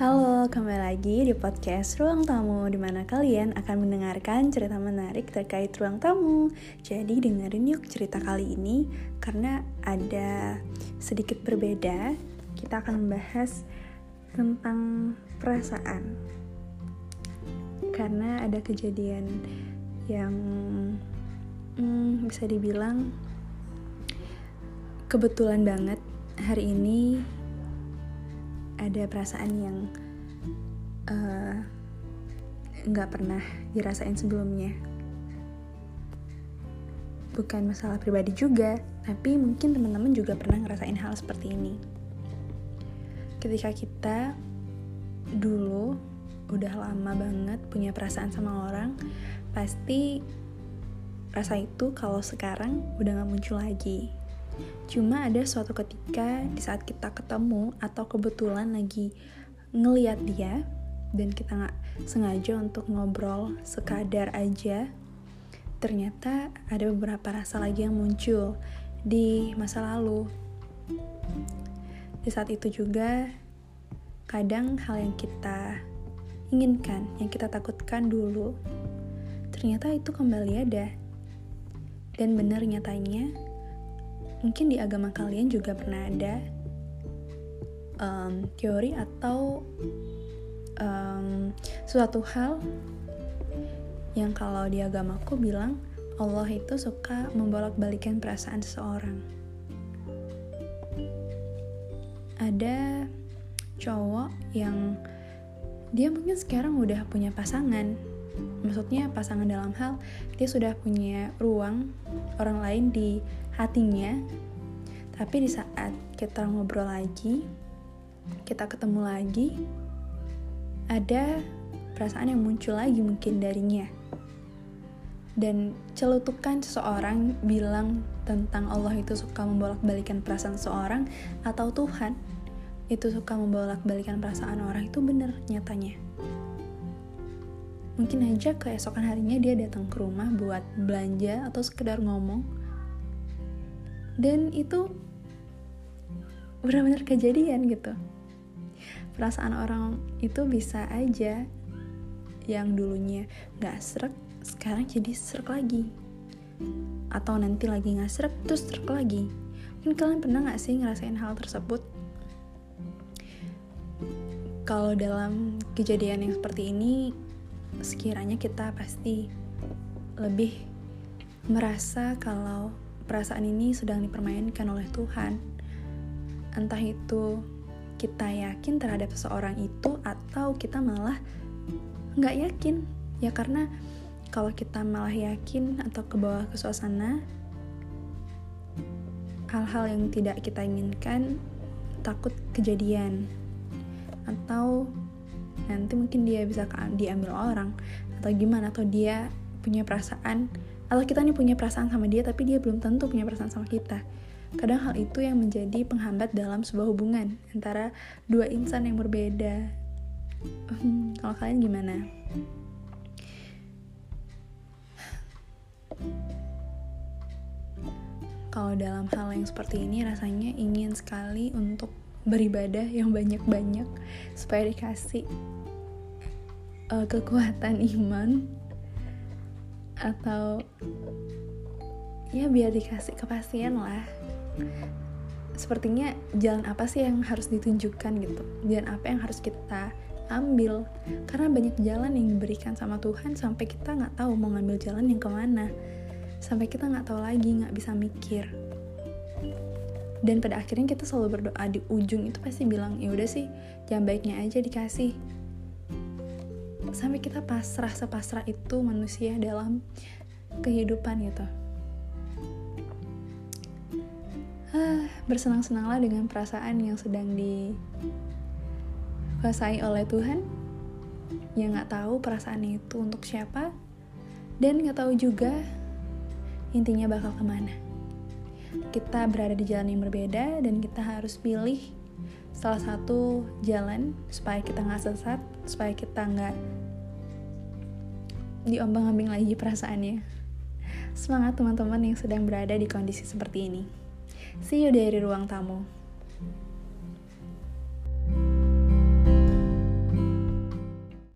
Halo, kembali lagi di podcast Ruang Tamu di mana kalian akan mendengarkan cerita menarik terkait ruang tamu. Jadi dengerin yuk cerita kali ini karena ada sedikit berbeda. Kita akan membahas tentang perasaan. Karena ada kejadian yang hmm, bisa dibilang kebetulan banget hari ini ada perasaan yang eh, nggak uh, pernah dirasain sebelumnya. Bukan masalah pribadi juga tapi mungkin teman-teman juga pernah ngerasain hal seperti ini. Ketika kita dulu udah lama banget punya perasaan sama orang pasti rasa itu kalau sekarang udah gak muncul lagi Cuma ada suatu ketika di saat kita ketemu atau kebetulan lagi ngeliat dia dan kita nggak sengaja untuk ngobrol sekadar aja, ternyata ada beberapa rasa lagi yang muncul di masa lalu. Di saat itu juga kadang hal yang kita inginkan, yang kita takutkan dulu, ternyata itu kembali ada. Dan benar nyatanya, mungkin di agama kalian juga pernah ada um, teori atau um, suatu hal yang kalau di agamaku bilang Allah itu suka membolak-balikan perasaan seseorang. Ada cowok yang dia mungkin sekarang udah punya pasangan. Maksudnya pasangan dalam hal dia sudah punya ruang orang lain di hatinya. Tapi di saat kita ngobrol lagi kita ketemu lagi ada perasaan yang muncul lagi mungkin darinya. Dan celutukan seseorang bilang tentang Allah itu suka membolak-balikan perasaan seseorang atau Tuhan itu suka membolak-balikan perasaan orang itu benar nyatanya mungkin aja keesokan harinya dia datang ke rumah buat belanja atau sekedar ngomong. Dan itu benar-benar kejadian gitu. Perasaan orang itu bisa aja yang dulunya gak serak sekarang jadi serak lagi. Atau nanti lagi gak serak terus serak lagi. Mungkin kalian pernah gak sih ngerasain hal tersebut? Kalau dalam kejadian yang seperti ini sekiranya kita pasti lebih merasa kalau perasaan ini sedang dipermainkan oleh Tuhan. Entah itu kita yakin terhadap seseorang itu atau kita malah nggak yakin. Ya karena kalau kita malah yakin atau ke bawah ke suasana, hal-hal yang tidak kita inginkan takut kejadian atau nanti mungkin dia bisa diambil orang atau gimana atau dia punya perasaan atau kita nih punya perasaan sama dia tapi dia belum tentu punya perasaan sama kita. Kadang hal itu yang menjadi penghambat dalam sebuah hubungan antara dua insan yang berbeda. Hmm, kalau kalian gimana? Kalau dalam hal yang seperti ini rasanya ingin sekali untuk beribadah yang banyak-banyak supaya dikasih uh, kekuatan iman atau ya biar dikasih kepastian lah. Sepertinya jalan apa sih yang harus ditunjukkan gitu? Jalan apa yang harus kita ambil? Karena banyak jalan yang diberikan sama Tuhan sampai kita nggak tahu mau ngambil jalan yang ke mana. Sampai kita nggak tahu lagi nggak bisa mikir. Dan pada akhirnya kita selalu berdoa di ujung itu pasti bilang ya udah sih yang baiknya aja dikasih sampai kita pasrah sepasrah itu manusia dalam kehidupan gitu. Ah, bersenang-senanglah dengan perasaan yang sedang dikuasai oleh Tuhan yang nggak tahu perasaan itu untuk siapa dan nggak tahu juga intinya bakal ke mana. Kita berada di jalan yang berbeda dan kita harus pilih salah satu jalan supaya kita nggak sesat supaya kita nggak diombang-ambing lagi perasaannya. Semangat teman-teman yang sedang berada di kondisi seperti ini. See you dari ruang tamu.